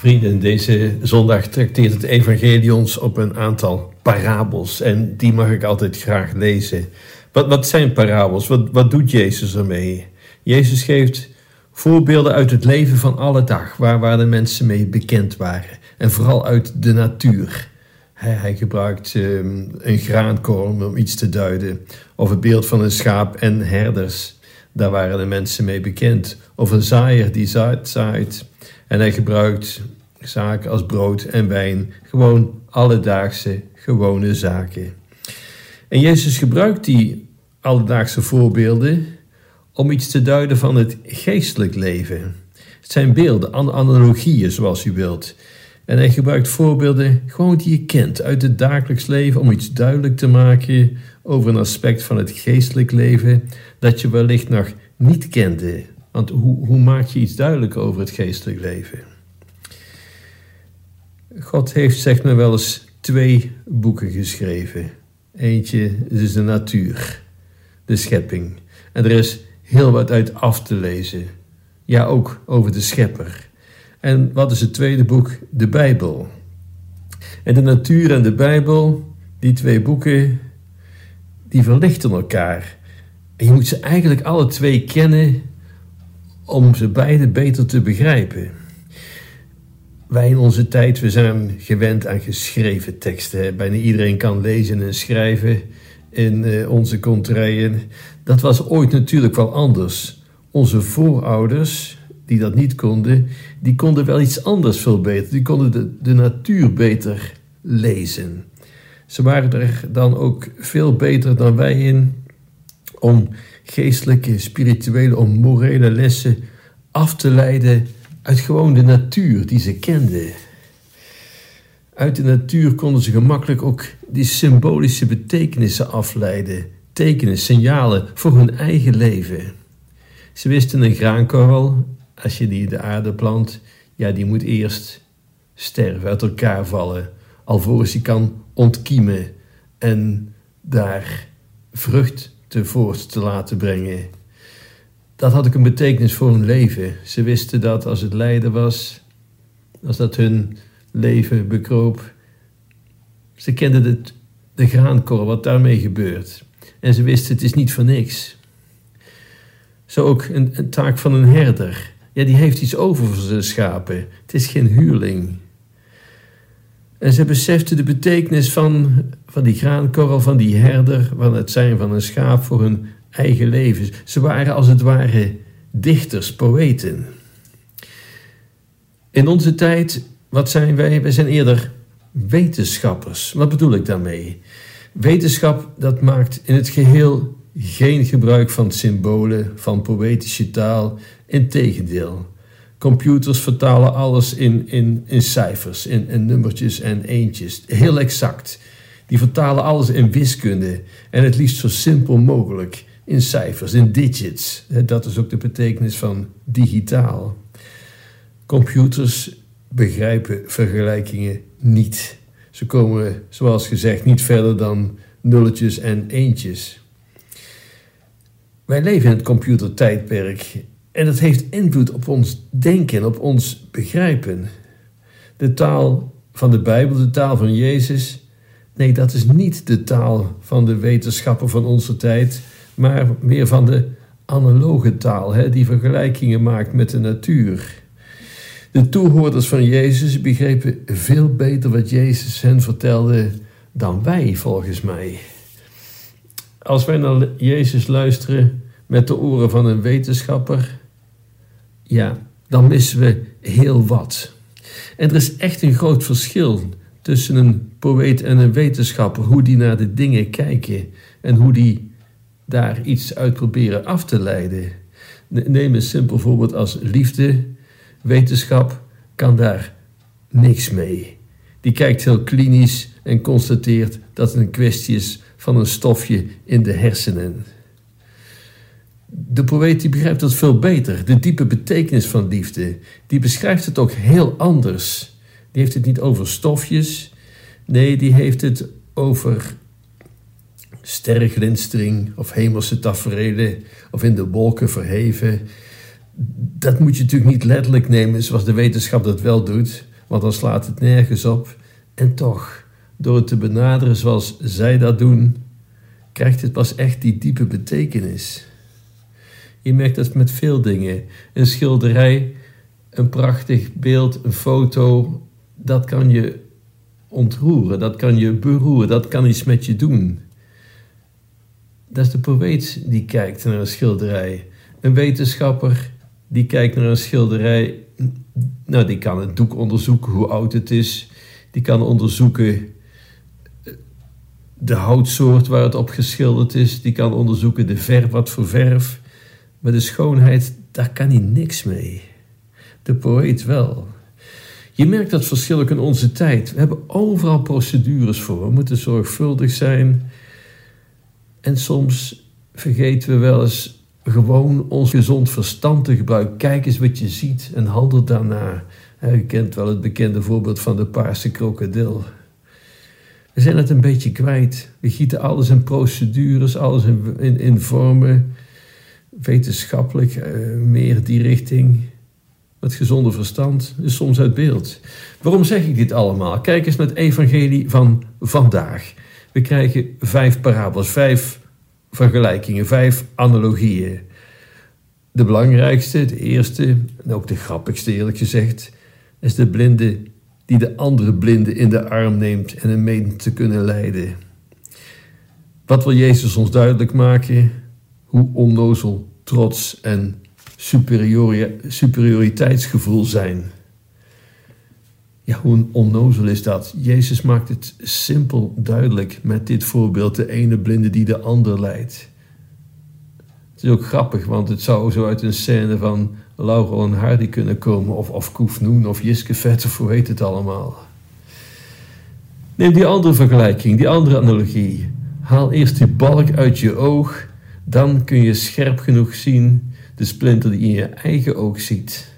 Vrienden, deze zondag trakteert het evangelie ons op een aantal parabels en die mag ik altijd graag lezen. Wat, wat zijn parabels? Wat, wat doet Jezus ermee? Jezus geeft voorbeelden uit het leven van alle dag, waar, waar de mensen mee bekend waren. En vooral uit de natuur. Hij, hij gebruikt um, een graankorn om iets te duiden. Of het beeld van een schaap en herders. Daar waren de mensen mee bekend. Of een zaaier die zaait. zaait. En hij gebruikt zaken als brood en wijn. Gewoon alledaagse, gewone zaken. En Jezus gebruikt die alledaagse voorbeelden om iets te duiden van het geestelijk leven. Het zijn beelden, analogieën zoals u wilt. En hij gebruikt voorbeelden gewoon die je kent uit het dagelijks leven om iets duidelijk te maken over een aspect van het geestelijk leven dat je wellicht nog niet kende. Want hoe, hoe maak je iets duidelijk over het geestelijk leven? God heeft, zegt men wel eens, twee boeken geschreven. Eentje is de natuur, de schepping. En er is heel wat uit af te lezen. Ja, ook over de schepper. En wat is het tweede boek? De Bijbel. En de natuur en de Bijbel, die twee boeken, die verlichten elkaar. En je moet ze eigenlijk alle twee kennen om ze beide beter te begrijpen. Wij in onze tijd, we zijn gewend aan geschreven teksten. Bijna iedereen kan lezen en schrijven in uh, onze contraien. Dat was ooit natuurlijk wel anders. Onze voorouders, die dat niet konden, die konden wel iets anders veel beter. Die konden de, de natuur beter lezen. Ze waren er dan ook veel beter dan wij in om geestelijke, spirituele, om morele lessen af te leiden uit gewoon de natuur die ze kenden. Uit de natuur konden ze gemakkelijk ook die symbolische betekenissen afleiden, tekenen, signalen voor hun eigen leven. Ze wisten een graankorrel, als je die in de aarde plant, ja, die moet eerst sterven, uit elkaar vallen, alvorens die kan ontkiemen en daar vrucht te voort te laten brengen. Dat had ook een betekenis voor hun leven. Ze wisten dat als het lijden was, als dat hun leven bekroop. Ze kenden het, de graankorrel, wat daarmee gebeurt. En ze wisten het is niet voor niks. Zo ook een, taak van een herder. Ja, die heeft iets over voor zijn schapen. Het is geen huurling. En ze beseften de betekenis van, van die graankorrel, van die herder, van het zijn van een schaap voor hun eigen leven. Ze waren als het ware dichters, poëten. In onze tijd, wat zijn wij? Wij zijn eerder wetenschappers. Wat bedoel ik daarmee? Wetenschap dat maakt in het geheel geen gebruik van symbolen, van poëtische taal. Integendeel. Computers vertalen alles in, in, in cijfers, in, in nummertjes en eentjes. Heel exact. Die vertalen alles in wiskunde en het liefst zo simpel mogelijk in cijfers, in digits. Dat is ook de betekenis van digitaal. Computers begrijpen vergelijkingen niet. Ze komen, zoals gezegd, niet verder dan nulletjes en eentjes. Wij leven in het computertijdperk en dat heeft invloed op ons denken, op ons begrijpen. De taal van de Bijbel, de taal van Jezus, nee, dat is niet de taal van de wetenschappen van onze tijd, maar meer van de analoge taal, hè, die vergelijkingen maakt met de natuur. De toehoorders van Jezus begrepen veel beter wat Jezus hen vertelde dan wij, volgens mij. Als wij naar Jezus luisteren met de oren van een wetenschapper, ja, dan missen we heel wat. En er is echt een groot verschil tussen een poëet en een wetenschapper, hoe die naar de dingen kijken en hoe die daar iets uit proberen af te leiden. Neem een simpel voorbeeld als liefde. Wetenschap kan daar niks mee. Die kijkt heel klinisch en constateert dat het een kwestie is van een stofje in de hersenen. De poëet die begrijpt dat veel beter, de diepe betekenis van liefde. Die beschrijft het ook heel anders. Die heeft het niet over stofjes, nee, die heeft het over sterrenglinstering of hemelse tafereelen of in de wolken verheven. Dat moet je natuurlijk niet letterlijk nemen zoals de wetenschap dat wel doet, want dan slaat het nergens op. En toch, door het te benaderen zoals zij dat doen, krijgt het pas echt die diepe betekenis. Je merkt dat met veel dingen. Een schilderij, een prachtig beeld, een foto, dat kan je ontroeren, dat kan je beroeren, dat kan iets met je doen. Dat is de poëet die kijkt naar een schilderij. Een wetenschapper die kijkt naar een schilderij, nou, die kan het doek onderzoeken hoe oud het is. Die kan onderzoeken eh, de houtsoort waar het op geschilderd is. Die kan onderzoeken de verf, wat voor verf. Maar de schoonheid, daar kan hij niks mee. De poëet wel. Je merkt dat verschil ook in onze tijd. We hebben overal procedures voor. We moeten zorgvuldig zijn. En soms vergeten we wel eens gewoon ons gezond verstand te gebruiken. Kijk eens wat je ziet en handel daarna. U kent wel het bekende voorbeeld van de paarse krokodil. We zijn het een beetje kwijt. We gieten alles in procedures, alles in, in, in vormen. Wetenschappelijk, uh, meer die richting. Het gezonde verstand is soms uit beeld. Waarom zeg ik dit allemaal? Kijk eens naar het evangelie van vandaag. We krijgen vijf parabels, vijf vergelijkingen, vijf analogieën. De belangrijkste, de eerste, en ook de grappigste eerlijk gezegd, is de blinde die de andere blinde in de arm neemt en hem meent te kunnen leiden. Wat wil Jezus ons duidelijk maken? Hoe onnozel, trots en superioriteitsgevoel zijn. Ja, hoe onnozel is dat? Jezus maakt het simpel duidelijk met dit voorbeeld: de ene blinde die de ander leidt. Het is ook grappig, want het zou zo uit een scène van Laurel en Hardy kunnen komen, of, of Koef Noen, of Jiske Vet, of hoe heet het allemaal. Neem die andere vergelijking, die andere analogie. Haal eerst die balk uit je oog, dan kun je scherp genoeg zien de splinter die in je eigen oog ziet.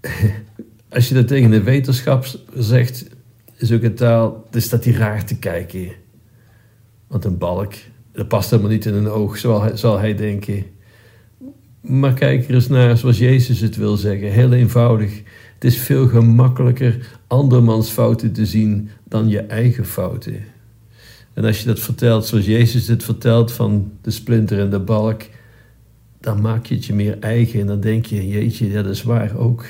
Als je dat tegen de wetenschap zegt, is ook een taal, dan staat hij raar te kijken. Want een balk, dat past helemaal niet in een oog, zal hij, zal hij denken. Maar kijk er eens naar zoals Jezus het wil zeggen. Heel eenvoudig. Het is veel gemakkelijker andermans fouten te zien dan je eigen fouten. En als je dat vertelt zoals Jezus het vertelt van de splinter en de balk, dan maak je het je meer eigen en dan denk je, jeetje, dat is waar ook.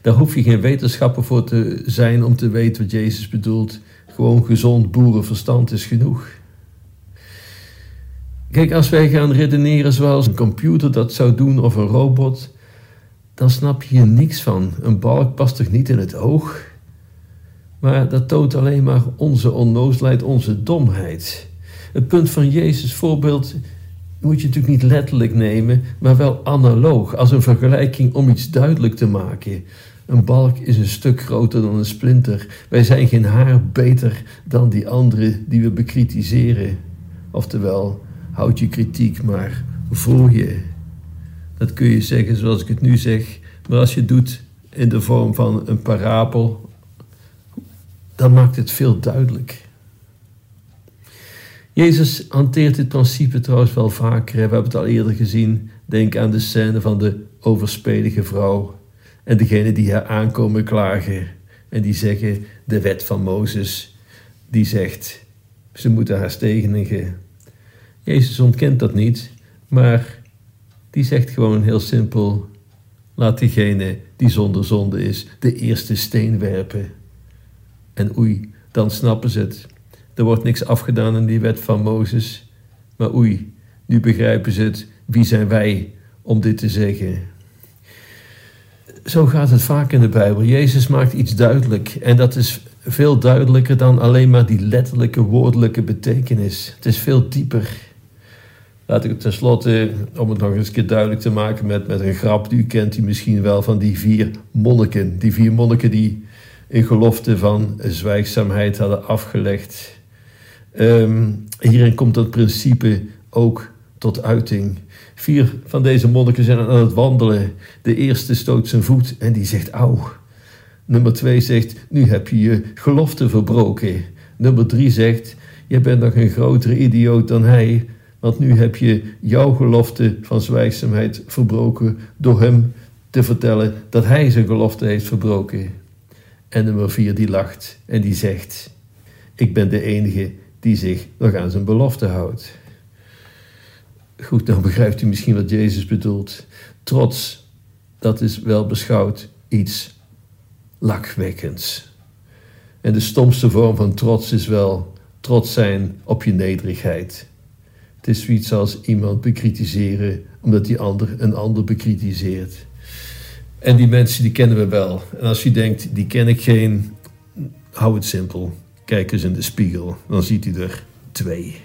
Daar hoef je geen wetenschapper voor te zijn om te weten wat Jezus bedoelt. Gewoon gezond boerenverstand is genoeg. Kijk, als wij gaan redeneren zoals een computer dat zou doen of een robot, dan snap je hier niks van. Een balk past toch niet in het oog? Maar dat toont alleen maar onze onnoosheid, onze domheid. Het punt van Jezus' voorbeeld moet je natuurlijk niet letterlijk nemen, maar wel analoog, als een vergelijking om iets duidelijk te maken. Een balk is een stuk groter dan een splinter. Wij zijn geen haar beter dan die anderen die we bekritiseren. Oftewel, houd je kritiek maar voor je. Dat kun je zeggen zoals ik het nu zeg, maar als je het doet in de vorm van een parabel dan maakt het veel duidelijk. Jezus hanteert dit principe trouwens wel vaker. We hebben het al eerder gezien. Denk aan de scène van de overspelige vrouw en degene die haar aankomen klagen en die zeggen de wet van Mozes, die zegt ze moeten haar stenigen. Jezus ontkent dat niet, maar die zegt gewoon heel simpel: laat diegene die zonder zonde is de eerste steen werpen. En oei, dan snappen ze het. Er wordt niks afgedaan in die wet van Mozes. Maar oei, nu begrijpen ze het. Wie zijn wij om dit te zeggen? Zo gaat het vaak in de Bijbel. Jezus maakt iets duidelijk. En dat is veel duidelijker dan alleen maar die letterlijke woordelijke betekenis. Het is veel dieper. Laat ik het tenslotte, om het nog eens een keer duidelijk te maken met, met een grap. U kent die misschien wel van die vier monniken. Die vier monniken die een gelofte van zwijgzaamheid hadden afgelegd. Um, hierin komt dat principe ook tot uiting. Vier van deze monniken zijn aan het wandelen. De eerste stoot zijn voet en die zegt auw. Nummer twee zegt, nu heb je je gelofte verbroken. Nummer drie zegt, je bent nog een grotere idioot dan hij, want nu heb je jouw gelofte van zwijgzaamheid verbroken door hem te vertellen dat hij zijn gelofte heeft verbroken. En nummer vier die lacht en die zegt: Ik ben de enige die zich nog aan zijn belofte houdt. Goed, dan begrijpt u misschien wat Jezus bedoelt. Trots, dat is wel beschouwd iets lakwekkends. En de stomste vorm van trots is wel trots zijn op je nederigheid. Het is zoiets als iemand bekritiseren omdat die ander een ander bekritiseert. En die mensen die kennen we wel. En als je denkt, die ken ik geen, hou het simpel. Kijk eens in de spiegel, dan ziet u er twee.